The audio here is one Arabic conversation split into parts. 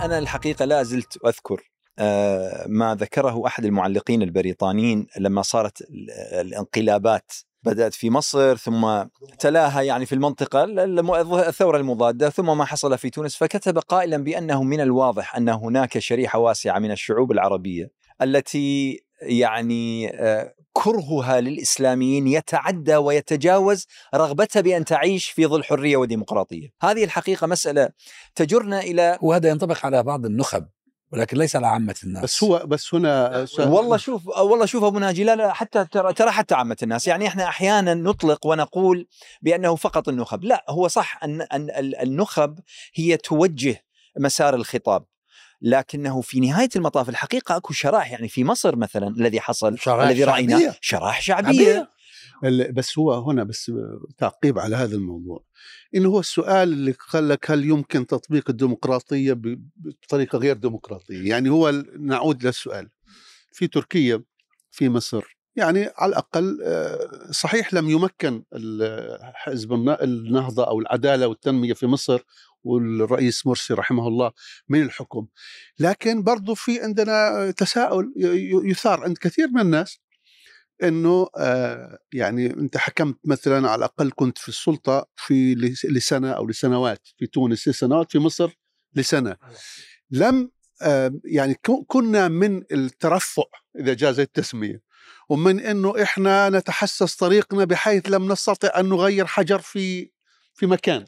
أنا الحقيقة لا زلت أذكر آه، ما ذكره أحد المعلقين البريطانيين لما صارت الانقلابات بدأت في مصر ثم تلاها يعني في المنطقة الثورة المضادة ثم ما حصل في تونس فكتب قائلا بأنه من الواضح أن هناك شريحة واسعة من الشعوب العربية التي يعني آه، كرهها للإسلاميين يتعدى ويتجاوز رغبتها بأن تعيش في ظل حرية وديمقراطية، هذه الحقيقة مسألة تجرنا إلى وهذا ينطبق على بعض النخب ولكن ليس على عامة الناس. بس هو بس هنا والله شوف والله شوف أبو ناجي لا لا حتى ترى ترى حتى عامة الناس. يعني إحنا أحيانا نطلق ونقول بأنه فقط النخب. لا هو صح ان أن النخب هي توجه مسار الخطاب. لكنه في نهاية المطاف الحقيقة أكو شرائح يعني في مصر مثلا الذي حصل الذي رأيناه شرائح شعبية, شعبية. بس هو هنا بس تعقيب على هذا الموضوع. انه هو السؤال اللي قال لك هل يمكن تطبيق الديمقراطية بطريقة غير ديمقراطية؟ يعني هو نعود للسؤال في تركيا في مصر يعني على الأقل آه، صحيح لم يمكن حزب النهضة أو العدالة والتنمية في مصر والرئيس مرسي رحمه الله من الحكم. لكن برضو في عندنا تساؤل يثار عند كثير من الناس إنه آه يعني أنت حكمت مثلا على الأقل كنت في السلطة في لسنة أو لسنوات في تونس لسنوات في مصر لسنة. لم آه يعني كنا من الترفع إذا جاز التسمية ومن إنه إحنا نتحسس طريقنا بحيث لم نستطع أن نغير حجر في في مكان.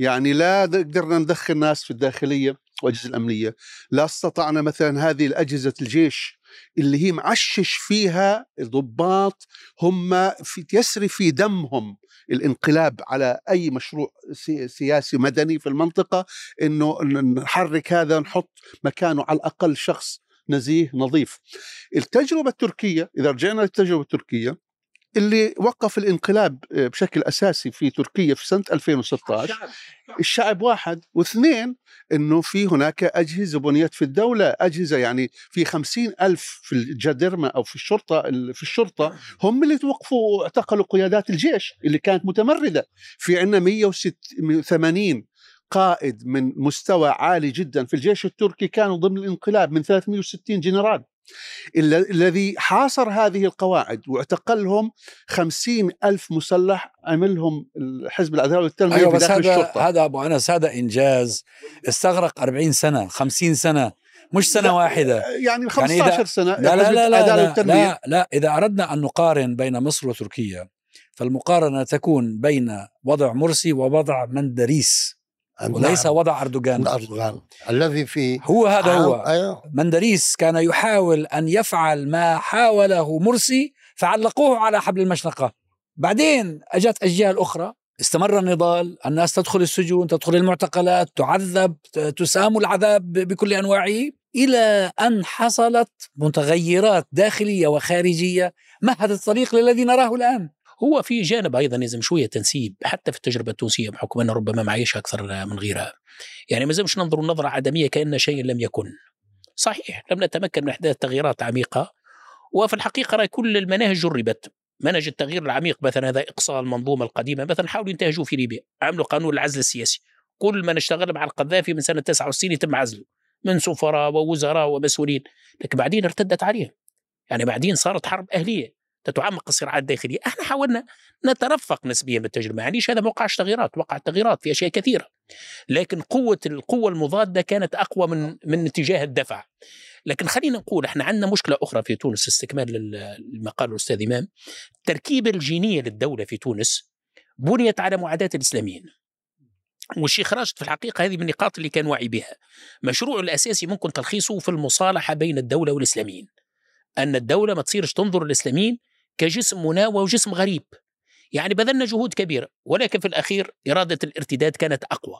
يعني لا قدرنا ندخل ناس في الداخلية والأجهزة الأمنية. لا استطعنا مثلا هذه الأجهزة الجيش اللي هي معشش فيها الضباط هم في يسري في دمهم الانقلاب على أي مشروع سياسي مدني في المنطقة إنه نحرك هذا نحط مكانه على الأقل شخص نزيه نظيف. التجربة التركية إذا رجعنا للتجربة التركية اللي وقف الانقلاب آه، بشكل أساسي في تركيا في سنة 2016 الشعب, الشعب واحد. واثنين إنه في هناك أجهزة بنيت في الدولة أجهزة يعني في خمسين ألف في الجدرمة أو في الشرطة في الشرطة هم اللي توقفوا واعتقلوا قيادات الجيش اللي كانت متمردة. في عندنا 180 قائد من مستوى عالي جدا في الجيش التركي كانوا ضمن الانقلاب من 360 جنرال. الذي حاصر هذه القواعد واعتقلهم خمسين ألف مسلح عملهم حزب العدالة والتنمية أيوة بس هذا الشرطة. هذا أبو أنس هذا إنجاز استغرق 40 سنة 50 سنة مش سنة واحدة. يعني 15 يعني إذا سنة لا لا لا لا, لا, لا, لا إذا أردنا أن نقارن بين مصر وتركيا فالمقارنة تكون بين وضع مرسي ووضع مندريس. وليس نعم. وضع أردوغان. أردوغان الذي في هو هذا هو. أيوه. مندريس كان يحاول أن يفعل ما حاوله مرسي فعلقوه على حبل المشنقة بعدين أجت أجيال أخرى. استمر النضال الناس تدخل السجون تدخل المعتقلات تعذب تسام العذاب بكل أنواعه إلى أن حصلت متغيرات داخلية وخارجية. مهدت الطريق للذي نراه الآن. هو في جانب أيضا لازم شوية تنسيب حتى في التجربة التونسية بحكم أنه ربما معيش أكثر من غيرها. يعني ما لازمش ننظر نظرة عدمية كأن شيء لم يكن. صحيح لم نتمكن من إحداث تغييرات عميقة وفي الحقيقة رأي كل المناهج جربت. منهج التغيير العميق مثلا هذا إقصاء المنظومة القديمة مثلا حاولوا ينتهجوا في ليبيا عملوا قانون العزل السياسي. كل من اشتغل مع القذافي من سنة 69 يتم عزله من سفراء ووزراء ومسؤولين. لكن بعدين ارتدت عليهم يعني بعدين صارت حرب أهلية. تتعمق الصراعات الداخليه، إحنا حاولنا نترفق نسبيا بالتجربة، يعني هذا ما وقعش تغييرات، وقعت تغييرات في أشياء كثيرة. لكن قوة القوة المضادة كانت أقوى من من اتجاه الدفع. لكن خلينا نقول إحنا عندنا مشكلة أخرى في تونس استكمال لما قاله الأستاذ إمام التركيبه الجينية للدولة في تونس بنيت على معاداة الإسلاميين. والشيخ راشد في الحقيقة هذه من النقاط اللي كان واعي بها مشروعه الأساسي ممكن تلخيصه في المصالحة بين الدولة والإسلاميين أن الدولة ما تصيرش تنظر الإسلاميين كجسم مناوى وجسم غريب. يعني بذلنا جهود كبيرة ولكن في الأخير إرادة الارتداد كانت أقوى.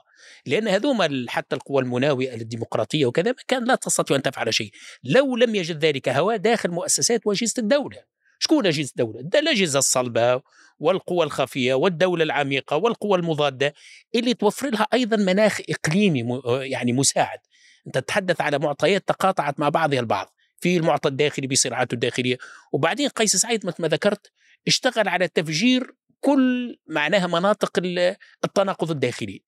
لأن هذوما حتى القوى المناوئة للديمقراطية وكذا كان لا تستطيع أن تفعل شيء. لو لم يجد ذلك هواء داخل مؤسسات وأجهزة الدولة. شكون أجهزة الدولة؟ الأجهزة الصلبة والقوى الخفية والدولة العميقة والقوى المضادة اللي توفر لها أيضا مناخ إقليمي يعني مساعد. أنت تتحدث على معطيات تقاطعت مع بعضها البعض. في المعطى الداخلي بصراعاته الداخلية. وبعدين قيس سعيد مثل ما ذكرت اشتغل على تفجير كل معناها مناطق التناقض الداخلي.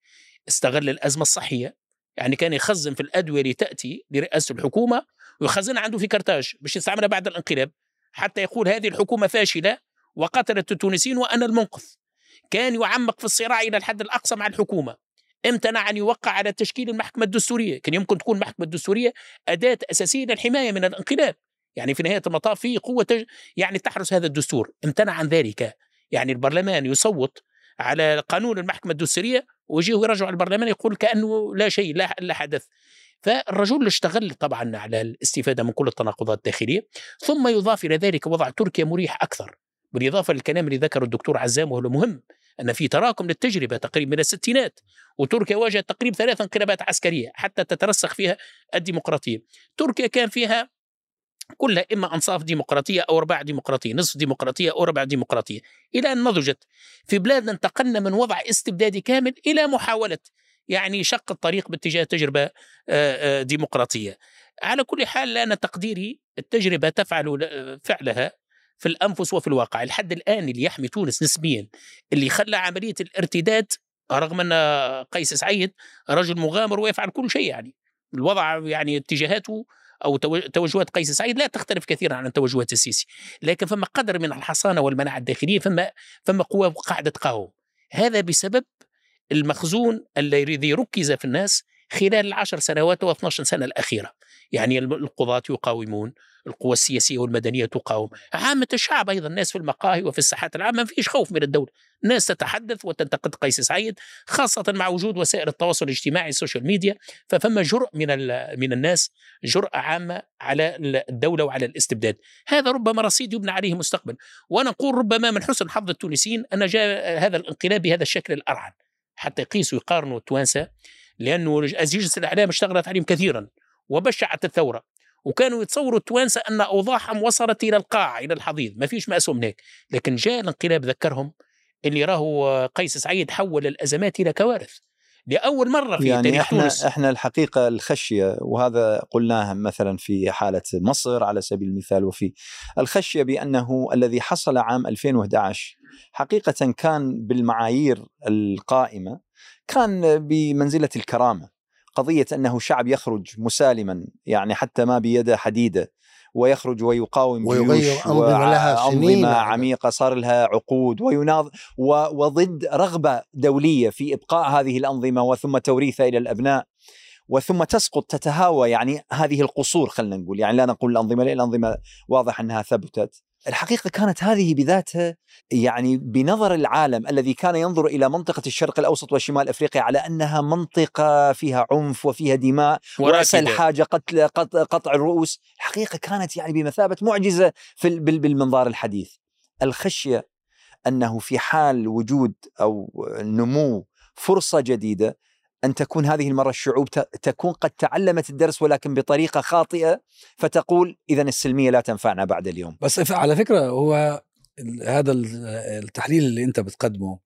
استغل الأزمة الصحية يعني كان يخزن في الأدوية اللي تأتي لرئاسة الحكومة ويخزنها عنده في كرتاج باش يستعملها بعد الانقلاب حتى يقول هذه الحكومة فاشلة وقتلت التونسيين وأنا المنقذ. كان يعمق في الصراع إلى الحد الأقصى مع الحكومة. امتنع ان يوقع على تشكيل المحكمة الدستورية؟ كان يمكن تكون المحكمه الدستورية أداة أساسية للحماية من الانقلاب. يعني في نهاية المطاف في قوة تج... يعني تحرس هذا الدستور. امتنع عن ذلك؟ يعني البرلمان يصوت على قانون المحكمة الدستورية ويجيه يرجع البرلمان يقول كأنه لا شيء لا, لا حدث. فالرجل اشتغل طبعا على الاستفادة من كل التناقضات الداخلية ثم يضاف إلى ذلك وضع تركيا مريح أكثر. بالإضافة للكلام اللي ذكره الدكتور عزام وهو مهم أن في تراكم للتجربة تقريبا من الستينات وتركيا واجهت تقريبا ثلاث انقلابات عسكرية حتى تترسخ فيها الديمقراطية تركيا كان فيها كلها إما أنصاف ديمقراطية أو رباع ديمقراطية، نصف ديمقراطية أو ربع ديمقراطية، إلى أن نضجت. في بلادنا انتقلنا من وضع استبدادي كامل إلى محاولة يعني شق الطريق باتجاه تجربة ديمقراطية. على كل حال أنا تقديري التجربة تفعل فعلها في الأنفس وفي الواقع، الحد الآن اللي يحمي تونس نسبيا اللي خلى عملية الارتداد رغم أن قيس سعيد رجل مغامر ويفعل كل شيء يعني. الوضع يعني اتجاهاته أو توجهات قيس سعيد لا تختلف كثيرا عن توجهات السيسي. لكن فما قدر من الحصانة والمناعة الداخلية فما فما قوه قاعدة تقاوم. هذا بسبب المخزون الذي ركز في الناس خلال العشر سنوات و 12 سنة الأخيرة. يعني القضاة يقاومون القوى السياسية والمدنية تقاوم. عامة الشعب أيضا الناس في المقاهي وفي الساحات العامة ما فيش خوف من الدولة. الناس تتحدث وتنتقد قيس سعيد خاصة مع وجود وسائل التواصل الاجتماعي السوشيال ميديا. ففما جرء من من الناس جرأة عامة على الدولة وعلى الاستبداد. هذا ربما رصيد يبنى عليه مستقبل. وأنا أقول ربما من حسن حظ التونسيين أن جاء هذا الانقلاب بهذا الشكل الأرعن. حتى يقيسوا يقارنوا التوانسة لأنه أجهزة الإعلام اشتغلت عليهم كثيرا. وبشعت الثورة وكانوا يتصوروا التوانسة أن أوضاعهم وصلت إلى القاع إلى الحضيض. ما فيش مأسوم من هيك لكن جاء الانقلاب ذكرهم اللي راهو قيس سعيد حول الأزمات إلى كوارث. لأول مرة في يعني تاريخ إحنا تونس. إحنا الحقيقة الخشية وهذا قلناها مثلا في حالة مصر على سبيل المثال وفي الخشية بأنه الذي حصل عام 2011 حقيقة كان بالمعايير القائمة كان بمنزلة الكرامة. قضية أنه شعب يخرج مسالما يعني حتى ما بيده حديدة ويخرج ويقاوم ويغير جيوش أنظمة لها سنين. عميقة صار لها عقود ويناض. وضد رغبة دولية في إبقاء هذه الأنظمة وثم توريثها إلى الأبناء وثم تسقط تتهاوى يعني هذه القصور خلينا نقول يعني لا نقول الأنظمة لأن الأنظمة واضح أنها ثبتت الحقيقة كانت هذه بذاتها يعني بنظر العالم الذي كان ينظر إلى منطقة الشرق الأوسط وشمال أفريقيا على أنها منطقة فيها عنف وفيها دماء ورأس وراكدة. الحاجة قتل قط- قطع الرؤوس الحقيقة كانت يعني بمثابة معجزة في ال- بال- بالمنظار الحديث الخشية أنه في حال وجود أو نمو فرصة جديدة أن تكون هذه المرة الشعوب ت- تكون قد تعلمت الدرس ولكن بطريقة خاطئة فتقول إذا السلمية لا تنفعنا بعد اليوم. بس على فكرة هو هذا ال- التحليل اللي أنت بتقدمه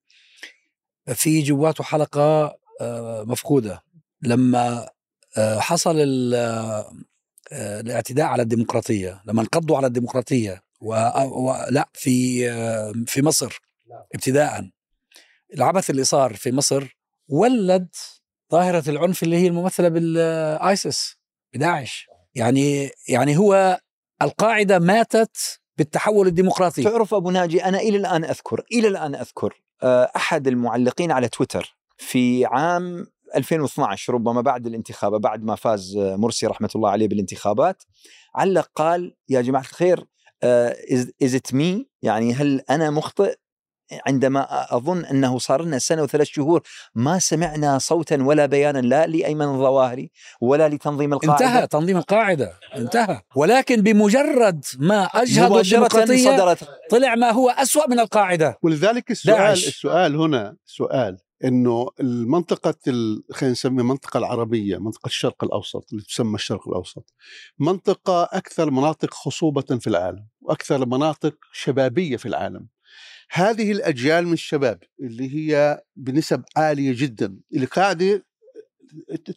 في جواته حلقه آه، مفقودة. لما آه، حصل آه، الاعتداء على الديمقراطية لما انقضوا على الديمقراطية و... و... لا في في مصر ابتداء العبث اللي صار في مصر ولد ظاهرة العنف اللي هي الممثلة بالايسس بداعش. يعني يعني هو القاعدة ماتت بالتحول الديمقراطي. تعرف أبو ناجي أنا إلى الآن أذكر إلى الآن أذكر آه، أحد المعلقين على تويتر في عام 2012 ربما بعد الانتخابات بعد ما فاز آه، مرسي رحمة الله عليه بالانتخابات علق قال يا جماعة الخير از ات مي يعني هل أنا مخطئ؟ عندما أظن أنه صار لنا سنة وثلاث شهور ما سمعنا صوتا ولا بيانا لا لأيمن الظواهري ولا لتنظيم القاعدة. انتهى تنظيم القاعدة انتهى. ولكن بمجرد ما اجهضوا مباشرة الديمقراطية صدرت. طلع ما هو أسوأ من القاعدة. ولذلك السؤال داعش. السؤال هنا سؤال إنه المنطقة ال- خلينا نسميها المنطقة العربية منطقة الشرق الأوسط اللي تسمى الشرق الأوسط منطقة أكثر مناطق خصوبة في العالم وأكثر مناطق شبابية في العالم. هذه الأجيال من الشباب اللي هي بنسب عالية جدا اللي قاعدة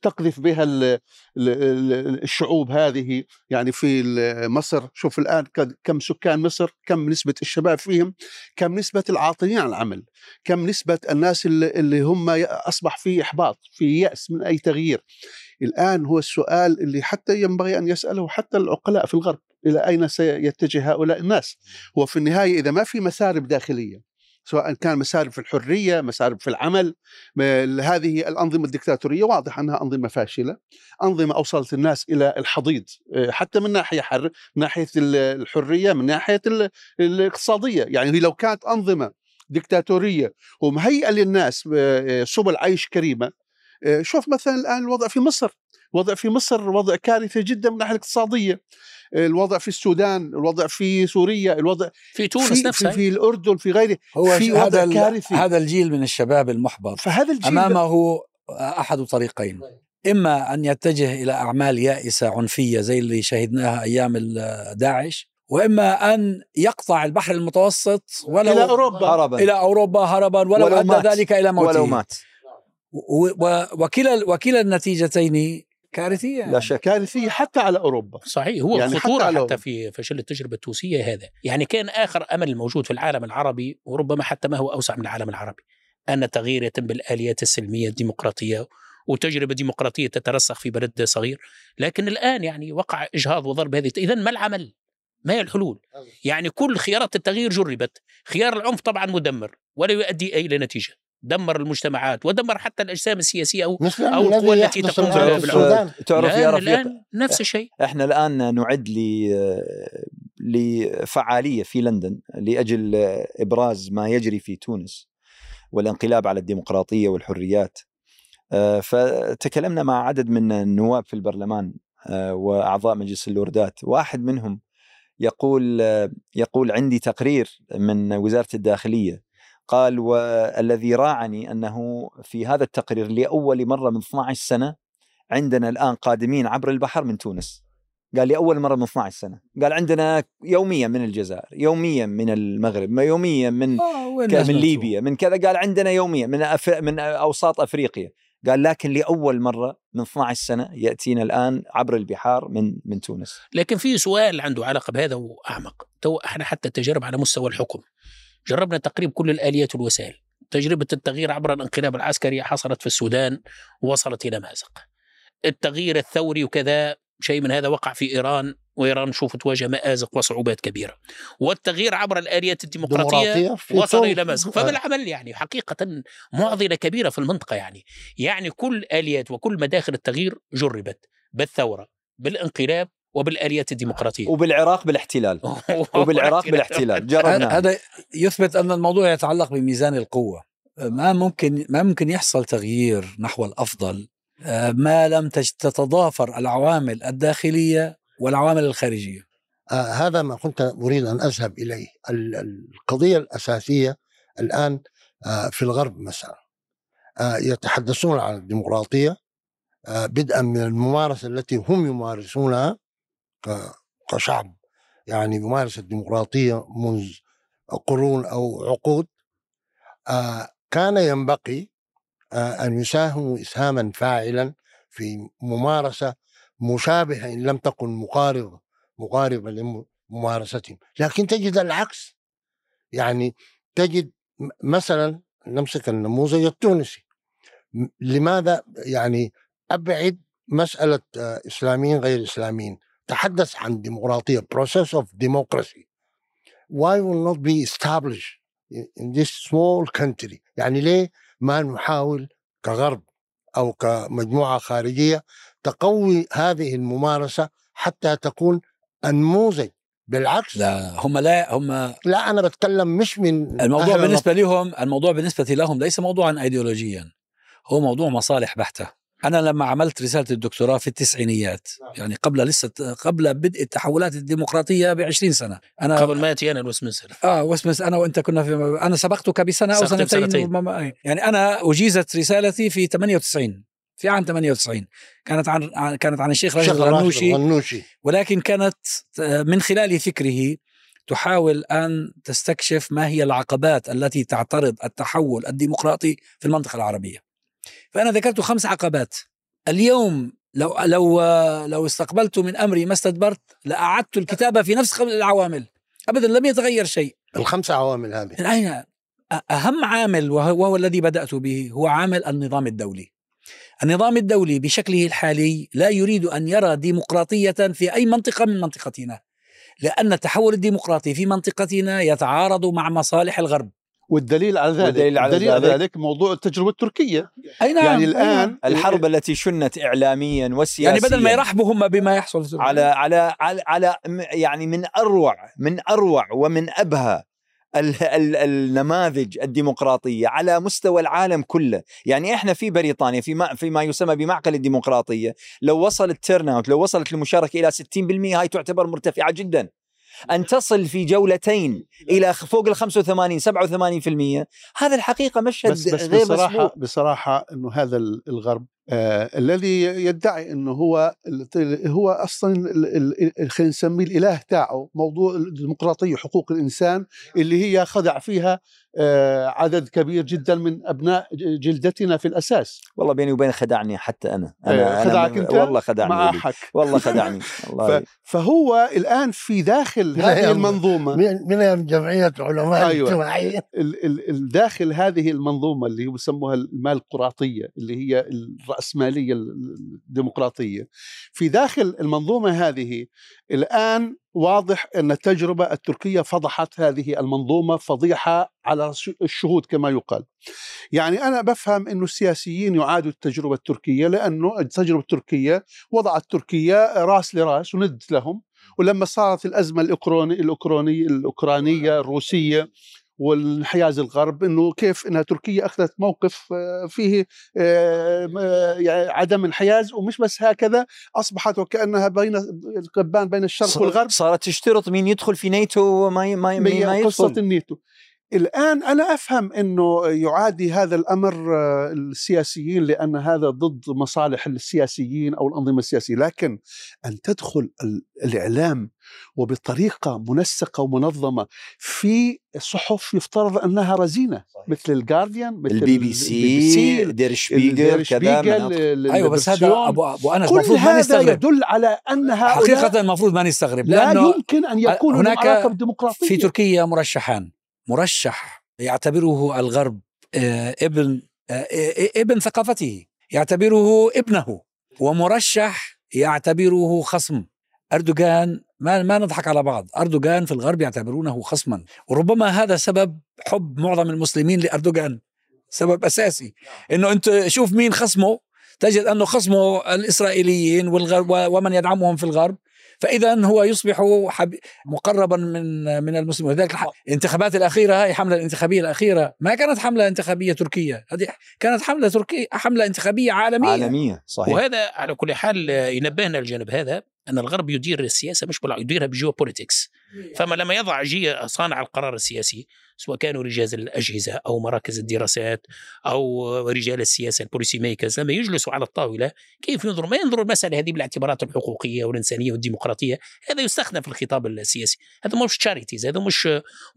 تقذف بها ال- ال- ال- الشعوب هذه. يعني في مصر شوف الآن ك- كم سكان مصر كم نسبة الشباب فيهم كم نسبة العاطلين عن العمل كم نسبة الناس اللي هم أصبح في إحباط في يأس من أي تغيير. الآن هو السؤال اللي حتى ينبغي أن يسأله حتى العقلاء في الغرب إلى أين سيتجه هؤلاء الناس؟ هو في النهاية إذا ما في مسارب داخلية سواء كان مسارب في الحرية مسارب في العمل هذه الأنظمة الدكتاتورية واضح أنها أنظمة فاشلة أنظمة أوصلت الناس إلى الحضيض آه، حتى من ناحية حر من ناحية ال- الحرية من ناحية ال- الاقتصادية. يعني لو كانت أنظمة دكتاتورية ومهيئة للناس آه، سبل عيش كريمة آه، شوف مثلا الآن الوضع في مصر. الوضع في مصر وضع كارثي جدا من الناحيه الاقتصادية. آه، الوضع في السودان الوضع في سوريا الوضع في تونس في, نفسها. في, في الأردن في غيره. هو في هذا وضع ال- كارثي. هذا الجيل من الشباب المحبط. فهذا الجيل أمامه أحد طريقين. إما أن يتجه إلى أعمال يائسة عنفية زي اللي شهدناها أيام داعش وإما أن يقطع البحر المتوسط ولو إلى أوروبا. هربا. إلى أوروبا هربا ولو, ولو أدى مات. ذلك إلى موته. ولو مات. وكلا وكلا النتيجتين كارثية لا شك كارثية حتى على أوروبا. صحيح هو يعني يعني حتى حتى, في فشل التجربة التونسية هذا. يعني كان آخر أمل موجود في العالم العربي وربما حتى ما هو أوسع من العالم العربي أن التغيير يتم بالآليات السلمية الديمقراطية وتجربة ديمقراطية تترسخ في بلد صغير. لكن الآن يعني وقع إجهاض وضرب هذه إذا ما العمل؟ ما هي الحلول؟ يعني كل خيارات التغيير جربت. خيار العنف طبعا مدمر ولا يؤدي أي إلى نتيجة. دمر المجتمعات ودمر حتى الأجسام السياسية أو مثل أو الذي القوى التي تقوم. السودان تعرف يا الآن, رفيق الآن نفس الشيء. إحنا الآن نعد ل لفعالية في لندن لأجل إبراز ما يجري في تونس والانقلاب على الديمقراطية والحريات. آه، فتكلمنا مع عدد من النواب في البرلمان آه، وأعضاء مجلس اللوردات. واحد منهم يقول آه، يقول عندي تقرير من وزارة الداخلية. قال والذي راعني أنه في هذا التقرير لأول مرة من 12 سنة عندنا الآن قادمين عبر البحر من تونس. قال لي اول مرة من 12 سنة. قال عندنا يوميا من الجزائر يوميا من المغرب يوميا من آه، من؟ ليبيا من كذا. قال عندنا يوميا من أف... من أوساط أفريقيا. قال لكن لأول مرة من 12 سنة يأتينا الآن عبر البحار من من تونس. لكن في سؤال عنده علاقة بهذا وأعمق. تو إحنا حتى التجارب على مستوى الحكم. جربنا تقريب كل الآليات والوسائل. تجربة التغيير عبر الانقلاب العسكري حصلت في السودان ووصلت إلى مازق. التغيير الثوري وكذا شيء من هذا وقع في إيران وإيران شوف تواجه مآزق وصعوبات كبيرة. والتغيير عبر الآليات الديمقراطية ديمقراطية في وصل. إلى مازق. فما العمل يعني؟ حقيقة معضلة كبيرة في المنطقة يعني. يعني كل آليات وكل مداخل التغيير جربت بالثورة بالانقلاب وبالآليات الديمقراطية. وبالعراق بالاحتلال. وبالعراق بالاحتلال. جربنا. هذا يثبت أن الموضوع يتعلق بميزان القوة. ما ممكن ما ممكن يحصل تغيير نحو الأفضل آه، ما لم تج- تتضافر العوامل الداخلية والعوامل الخارجية. آه هذا ما كنت أريد أن أذهب إليه. ال- القضية الأساسية الآن آه في الغرب مثلا. آه يتحدثون عن الديمقراطية آه بدءا من الممارسة التي هم يمارسونها. كشعب. يعني يمارس الديمقراطية منذ قرون أو عقود آه كان ينبغي آه أن يساهموا إسهاما فاعلا في ممارسة مشابهة إن لم تكن مقاربة مقاربة لممارستهم. لكن تجد العكس. يعني تجد مثلا نمسك النموذج التونسي. لماذا؟ يعني أبعد مسألة آه، إسلاميين غير إسلاميين. تحدث عن ديمقراطية process of democracy. Why will not be established in this small country? يعني ليه ما نحاول كغرب أو كمجموعة خارجية تقوي هذه الممارسة حتى تكون النموذج بالعكس. لا هم لا هم لا أنا بتكلم مش من الموضوع بالنسبة لهم الموضوع بالنسبة لهم ليس موضوعا ايديولوجيا هو موضوع مصالح بحتة. أنا لما عملت رسالة الدكتوراه في التسعينيات يعني قبل لسه قبل بدء التحولات الديمقراطية ب 20 سنة. أنا قبل ما ياتي أنا الوستمنستر آه وسمس أنا وأنت كنا في أنا سبقتك بسنة أو سنتين بسنتين. وما- يعني أنا أجيزت رسالتي في 98 في عام 98 كانت عن كانت عن الشيخ راشد الغنوشي. ولكن كانت من خلال فكره تحاول أن تستكشف ما هي العقبات التي تعترض التحول الديمقراطي في المنطقة العربية. فأنا ذكرت خمس عقبات. اليوم لو لو لو استقبلت من أمري ما استدبرت لأعدت الكتابه في نفس العوامل. ابدا لم يتغير شيء. الخمسة عوامل هذه. من أهم عامل وهو, الذي بدأت به هو عامل النظام الدولي. النظام الدولي بشكله الحالي لا يريد أن يرى ديمقراطية في أي منطقة من منطقتنا لأن التحول الديمقراطي في منطقتنا يتعارض مع مصالح الغرب. والدليل على ذلك والدليل على الدليل على ذلك. ذلك موضوع التجربة التركية. أي نعم يعني أي الآن نعم. الحرب التي شنت اعلاميا وسياسيا. يعني بدل ما يرحبوا هم بما يحصل. في على على على, على يعني من أروع من أروع ومن أبهى ال ال النماذج الديمقراطية على مستوى العالم كله، يعني إحنا في بريطانيا في ما في ما يسمى بمعقل الديمقراطية، لو وصل ال turnout لو وصلت المشاركة إلى 60% هاي تعتبر مرتفعة جدا. أن تصل في جولتين إلى خ- فوق ال 85 87% هذا الحقيقة مشهد بس بس غير بصراحة مسبوق بصراحة إنه هذا ال- الغرب آه الذي يدعي انه هو هو أصلا خلينا نسميه الإله تاعه موضوع الديمقراطية وحقوق الإنسان اللي هي خضع فيها آه عدد كبير جدا من أبناء جلدتنا في الأساس. والله بيني وبينك خدعني حتى أنا. أنا خدعك أنا أنت؟ والله خدعني مع. حق والله خدعني. الله ف- فهو الآن في داخل هذه المنظومة. من من جمعية علماء أيوة. الاجتماعيين ال- ال- الداخل هذه المنظومة اللي هو بيسموها المالقراطيه اللي هي الرأسمالية الديمقراطية في داخل المنظومة هذه الآن واضح أن التجربة التركية فضحت هذه المنظومة فضيحة على الشهود كما يقال. يعني أنا بفهم انه السياسيين يعادوا التجربة التركية لأنه التجربة التركية وضعت تركيا راس لراس وند لهم ولما صارت الأزمة الاوكراني الاوكرانيه الأوكرانية الروسية والانحياز الغرب إنه كيف إنها تركيا أخذت موقف آه، فيه آه، آه، يعني عدم انحياز ومش بس هكذا أصبحت وكأنها بيضة القبان بين الشرق والغرب. صارت تشترط مين يدخل في نيتو وما ما ما هي قصة يدخل. النيتو الآن أنا أفهم إنه يعادي هذا الأمر آه، السياسيين لأن هذا ضد مصالح السياسيين أو الأنظمة السياسية. لكن أن تدخل ال- الإعلام وبطريقة منسقة ومنظمة في صحف يفترض أنها رزينة مثل الجارديان مثل البي بي سي دير شبيجل دير كذا. أيوه بس هذا. أبو أبو انس كل المفروض ما هذا نستغرب. يدل على هؤلاء حقيقة المفروض ما نستغرب لا يمكن أن يكون هناك علاقة بالديمقراطيه في تركيا مرشحان. مرشح يعتبره الغرب آه، ابن آه، آه، ابن ثقافته يعتبره ابنه ومرشح يعتبره خصم. أردوغان ما ما نضحك على بعض أردوغان في الغرب يعتبرونه خصما. وربما هذا سبب حب معظم المسلمين لأردوغان سبب أساسي. إنه أنت شوف مين خصمه تجد أنه خصمه الإسرائيليين والغرب ومن يدعمهم في الغرب. فإذا هو يصبح مقربا من من المسلمين. ولذلك الانتخابات الأخيرة هاي حملة الانتخابية الأخيرة ما كانت حملة انتخابية تركية. هذه كانت حملة تركية حملة انتخابية عالمية. عالمية صحيح. وهذا على كل حال ينبهنا الجانب هذا. أن الغرب يدير السياسة مش بالع- يديرها بجيوبوليتكس فما لما يضع جي صانع القرار السياسي سواء كانوا رجال الأجهزة أو مراكز الدراسات أو رجال السياسة ال policy makers لما يجلسوا على الطاولة. كيف ينظروا؟ ما ينظروا المسألة هذه بالاعتبارات الحقوقية والإنسانية والديمقراطية؟ هذا يستخدم في الخطاب السياسي. هذا مش charities هذا مش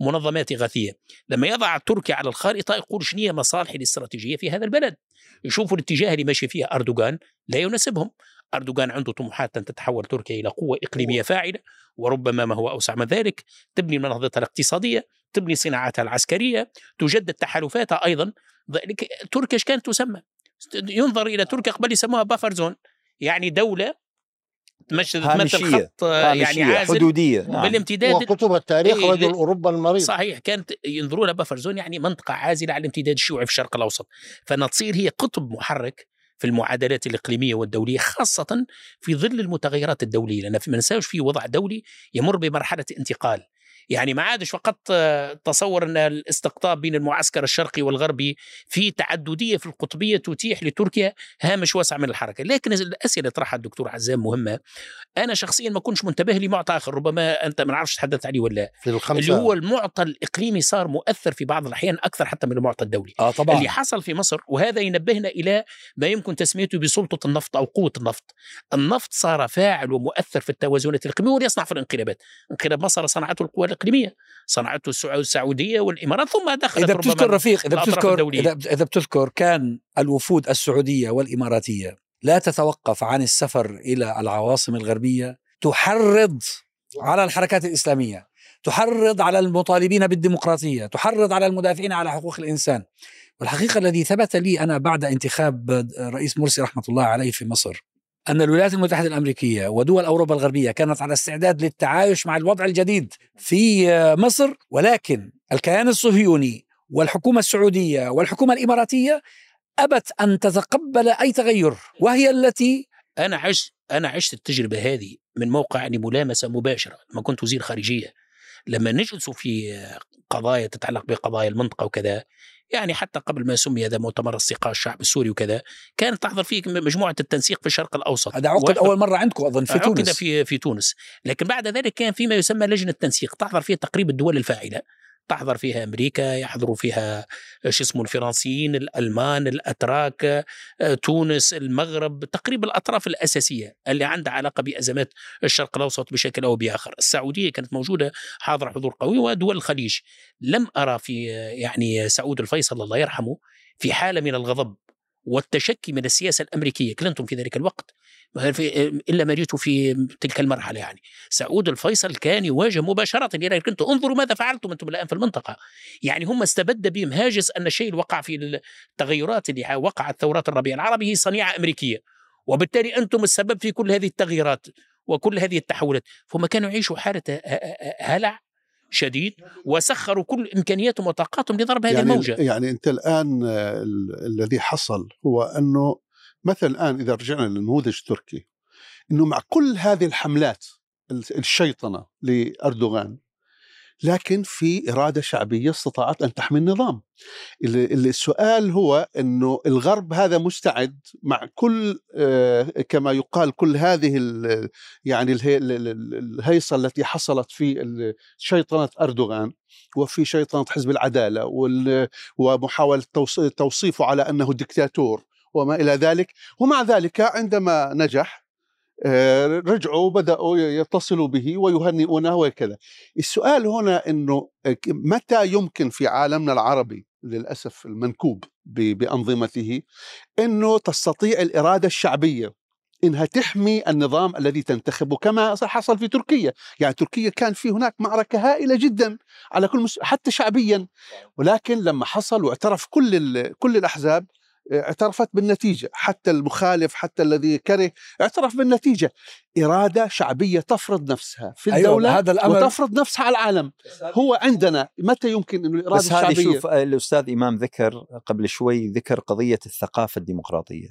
منظمات اغاثيه لما يضع تركيا على الخارطة يقول شنو هي مصالحي الاستراتيجية في هذا البلد؟ يشوفوا الاتجاه اللي ماشي فيه أردوغان لا يناسبهم. أردوغان عنده طموحات أن تتحول تركيا إلى قوة إقليمية فاعلة وربما ما هو أوسع من ذلك تبني نهضتها الاقتصادية تبني صناعاتها العسكرية تجدد تحالفاتها أيضا. ذلك تركيا كانت تسمى؟ ينظر إلى تركيا قبل يسموها بافر زون يعني دولة تمثل تمثل خط يعني عازل حدودية نعم. بالامتداد. وكتب التاريخ إيه، رجل ل- أوروبا المريض. صحيح كانت ينظروا لها بافر زون يعني منطقة عازلة على الامتداد الشيوعي في الشرق الأوسط. فأنها تصير هي قطب محرك في المعادلات الإقليمية والدولية خاصة في ظل المتغيرات الدولية لأن ما ننساوش في وضع دولي يمر بمرحلة انتقال. يعني ما عادش فقط آه، تصور أن الاستقطاب بين المعسكر الشرقي والغربي في تعددية في القطبية تتيح لتركيا هامش واسع من الحركة لكن الأسئلة اللي طرحها الدكتور عزام مهمة أنا شخصيا ما كنتش منتبه لمعطى آخر ربما أنت ما نعرفش تحدثت عليه ولا لا. في الخمسة اللي هو المعطى الإقليمي صار مؤثر في بعض الأحيان أكثر حتى من المعطى الدولي آه طبعا اللي حصل في مصر وهذا ينبهنا إلى ما يمكن تسميته بسلطة النفط أو قوة النفط. النفط صار فاعل ومؤثر في التوازنات الاقليميه وليصنع في الانقلابات. انقلاب مصر صنعته القوى الإقليمية، صنعته السعو- السعودية والإمارات ثم دخلت إذا بتذكر رفيق إذا بتذكر الدولية. إذا إذا بتذكر كان الوفود السعودية والإماراتية لا تتوقف عن السفر إلى العواصم الغربية تحرض على الحركات الإسلامية تحرض على المطالبين بالديمقراطية تحرض على المدافعين على حقوق الإنسان والحقيقة الذي ثبت لي أنا بعد انتخاب رئيس مرسي رحمة الله عليه في مصر أن الولايات المتحدة الأمريكية ودول أوروبا الغربية كانت على استعداد للتعايش مع الوضع الجديد في مصر ولكن الكيان الصهيوني والحكومة السعودية والحكومة الإماراتية أبت أن تتقبل أي تغير وهي التي أنا عشت أنا عشت التجربة هذه من موقع يعني ملامسة مباشرة لما كنت وزير خارجية. لما نجلس في قضايا تتعلق بقضايا المنطقة وكذا يعني حتى قبل ما سمي هذا مؤتمر استيقاظ الشعب السوري وكذا كانت تحضر فيه مجموعة التنسيق في الشرق الأوسط. هذا عقد أول مرة عندكم أظن في عقد تونس. في في تونس. لكن بعد ذلك كان فيما يسمى لجنة تنسيق تحضر فيها تقريب الدول الفاعلة. تحضر فيها أمريكا يحضروا فيها شو اسمه الفرنسيين الألمان الأتراك آه، تونس المغرب تقريبا الأطراف الأساسية اللي عندها علاقة بأزمات الشرق الأوسط بشكل أو بآخر. السعودية كانت موجودة حاضرة حضور قوي ودول الخليج. لم أرى في آه، يعني سعود الفيصل الله يرحمه في حالة من الغضب والتشكي من السياسة الأمريكية. كلينتون في ذلك الوقت. إلا ما جئت في تلك المرحلة يعني. سعود الفيصل كان يواجه مباشرة هيلاري كلينتون انظروا ماذا فعلتم أنتم الآن في المنطقة. يعني هم استبد بهم هاجس أن الشيء اللي وقع في التغيرات اللي وقعت ثورات الربيع العربي هي صنيعة أمريكية وبالتالي أنتم السبب في كل هذه التغييرات وكل هذه التحولات. فهم كانوا يعيشوا حالة هلع شديد وسخروا كل إمكانياتهم وطاقاتهم لضرب هذه يعني الموجة. يعني أنت الآن ال- الذي حصل هو أنه مثلا الآن إذا رجعنا للنموذج التركي إنه مع كل هذه الحملات ال- الشيطنة لأردوغان لكن في إرادة شعبية استطاعت أن تحمي النظام. ال- ال- السؤال هو إنه الغرب هذا مستعد مع كل آه، كما يقال كل هذه يعني الهي- ال- ال- الهيصة التي حصلت في شيطنة أردوغان وفي شيطنة حزب ومحاولة توص- توصيفه على أنه دكتاتور وما إلى ذلك. ومع ذلك عندما نجح آه، رجعوا بدأوا يتصلوا به ويهنئونه وكذا السؤال هنا أنه متى يمكن في عالمنا العربي للأسف المنكوب بأنظمته أنه تستطيع الإرادة الشعبية إنها تحمي النظام الذي تنتخبه كما حصل في تركيا، يعني تركيا كان في هناك معركة هائلة جدا على كل مس... حتى شعبيا. ولكن لما حصل واعترف كل ال... كل الأحزاب اعترفت بالنتيجة، حتى المخالف حتى الذي كره اعترف بالنتيجة، إرادة شعبية تفرض نفسها في أيوة، الدولة هذا الأمر وتفرض نفسها على العالم، هو عندنا متى يمكن إنه الإرادة بس هذه الشعبية؟ شوف الأستاذ إمام ذكر قبل شوي ذكر قضية الثقافة الديمقراطية.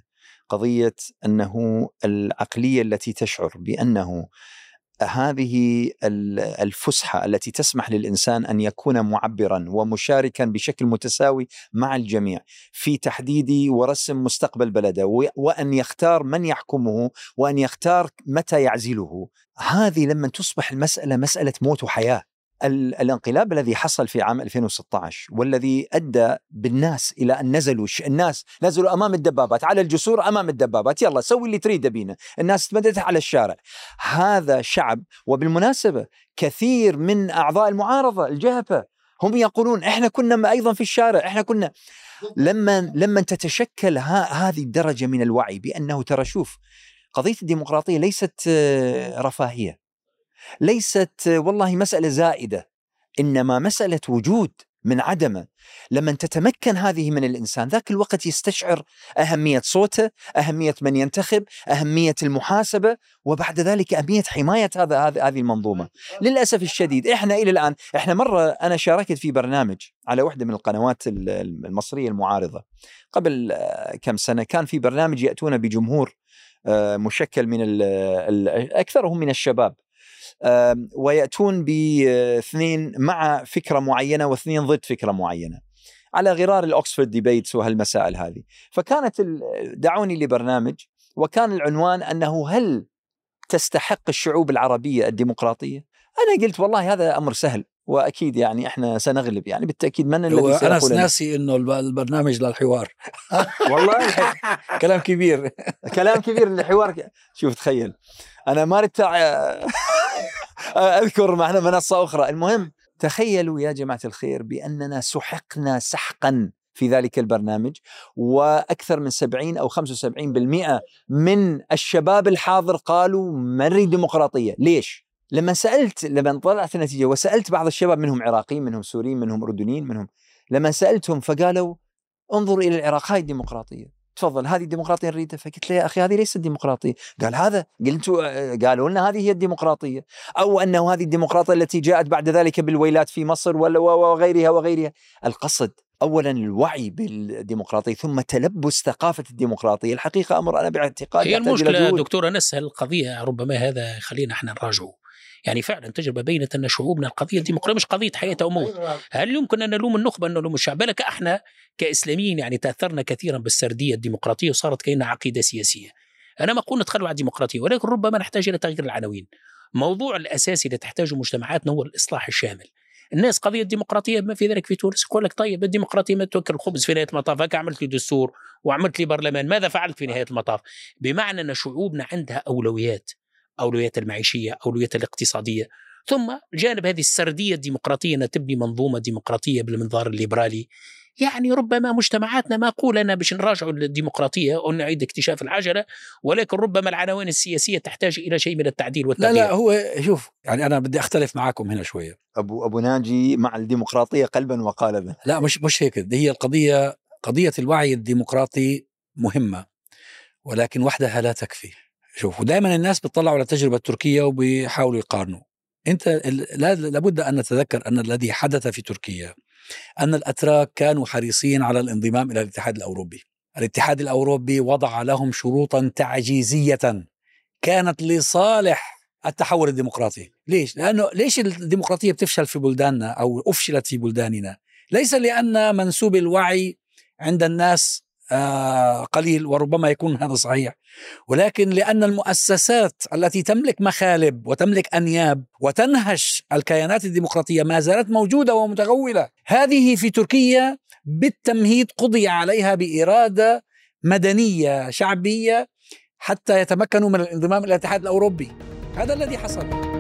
قضية أنه العقلية التي تشعر بأنه هذه ال- الفسحة التي تسمح للإنسان أن يكون معبرا ومشاركا بشكل متساوي مع الجميع في تحديد ورسم مستقبل بلده وأن يختار من يحكمه وأن يختار متى يعزله. هذه لما تصبح المسألة مسألة موت وحياة. الانقلاب الذي حصل في عام 2016 والذي أدى بالناس إلى أن نزلوا الناس نزلوا أمام الدبابات على الجسور أمام الدبابات يلا سوي اللي تريده بينا الناس تمددت على الشارع. هذا شعب وبالمناسبة كثير من أعضاء المعارضة الجهبه هم يقولون إحنا كنا أيضا في الشارع إحنا كنا لما لما تتشكل هذه الدرجة من الوعي بأنه ترى شوف قضية الديمقراطية ليست آه، رفاهية. ليست والله مسألة زائدة إنما مسألة وجود من عدمه. لما تتمكن هذه من الإنسان ذاك الوقت يستشعر أهمية صوته أهمية من ينتخب أهمية المحاسبة وبعد ذلك أهمية حماية هذا هذه المنظومة. للأسف الشديد إحنا إلى الآن إحنا مرة أنا شاركت في برنامج على واحدة من القنوات ال- المصرية المعارضة. قبل كم سنة كان في برنامج يأتون بجمهور آه، مشكل من أكثرهم من الشباب. ويأتون باثنين مع فكرة معينة واثنين ضد فكرة معينة على غرار ال Oxford debates وهالمسائل هذه. فكانت دعوني لبرنامج وكان العنوان أنه هل تستحق الشعوب العربية الديمقراطية؟ أنا قلت والله هذا أمر سهل وأكيد يعني إحنا سنغلب يعني بالتأكيد من الذي أنا سيقول ناسي إنه الب- البرنامج للحوار. والله؟ كلام كبير. كلام كبير الحوار شوف تخيل. أنا ما ردت أذكر معنا منصة أخرى. المهم تخيلوا يا جماعة الخير بأننا سحقنا سحقا في ذلك البرنامج وأكثر من 70 أو 75% من الشباب الحاضر قالوا ما نريد ديمقراطية، ليش؟ لما سألت لما طلعت النتيجة وسألت بعض الشباب منهم عراقيين منهم سوريين منهم أردنيين منهم لما سألتهم فقالوا انظر إلى العراق هاي الديمقراطية. تفضل هذه الديمقراطية نريدها فقلت له يا أخي هذه ليست ديمقراطية. قال هذا قلت قالوا لنا هذه هي الديمقراطية. أو أنه هذه الديمقراطية التي جاءت بعد ذلك بالويلات في مصر وغيرها وغيرها. القصد اولا الوعي بالديمقراطية ثم تلبس ثقافة الديمقراطية. الحقيقة أمر أنا باعتقادي هي المشكلة دكتور انس القضية ربما هذا خلينا إحنا نراجعه. يعني فعلا تجربة بينت أن شعوبنا القضية الديمقراطية مش قضية حياة أو موت. هل يمكن أن نلوم النخبة أن نلوم الشعب؟ بلك إحنا كإسلاميين يعني تأثرنا كثيرا بالسردية الديمقراطية وصارت كأنها عقيدة سياسية. أنا ما أقول نتخلوا عن الديمقراطية ولكن ربما نحتاج إلى تغيير العناوين. موضوع الأساسي اللي تحتاجه مجتمعاتنا هو الإصلاح الشامل. الناس قضية الديمقراطيه ما في ذلك في تونس؟ يقول لك طيب الديمقراطية ما توكل الخبز في نهاية المطاف هكا عملت لي دستور وعملت لي برلمان ماذا فعلت في نهاية المطاف؟ بمعنى أن شعوبنا عندها أولويات. أولويات المعيشية أولويات الاقتصادية. ثم جانب هذه السردية الديمقراطية أنها تبني منظومة ديمقراطية بالمنظار الليبرالي. يعني ربما مجتمعاتنا ما أقول أنا باش نراجعوا الديمقراطية أو نعيد اكتشاف العجلة ولكن ربما العناوين السياسية تحتاج إلى شيء من التعديل والتغيير لا لا هو شوف يعني أنا بدي أختلف معكم هنا شوية. أبو أبو ناجي مع الديمقراطية قلبا وقالبا. لا مش مش هيك. هي القضية قضية الوعي الديمقراطي مهمة ولكن وحدها لا تكفي. شوف ودائما الناس بيطلعوا على التجربة التركية وبيحاولوا يقارنوا أنت لابد أن نتذكر أن الذي حدث في تركيا أن الأتراك كانوا حريصين على الانضمام إلى الاتحاد الأوروبي. الاتحاد الأوروبي وضع لهم شروطا تعجيزية كانت لصالح التحول الديمقراطي، ليش؟ لأنه ليش الديمقراطية بتفشل في بلداننا أو أفشلت في بلداننا؟ ليس لأن منسوب الوعي عند الناس قليل وربما يكون هذا صحيح. ولكن لأن المؤسسات التي تملك مخالب وتملك أنياب وتنهش الكيانات الديمقراطية ما زالت موجودة ومتغولة هذه في تركيا بالتمهيد قضي عليها بإرادة مدنية شعبية حتى يتمكنوا من الانضمام إلى الاتحاد الأوروبي. هذا الذي حصل.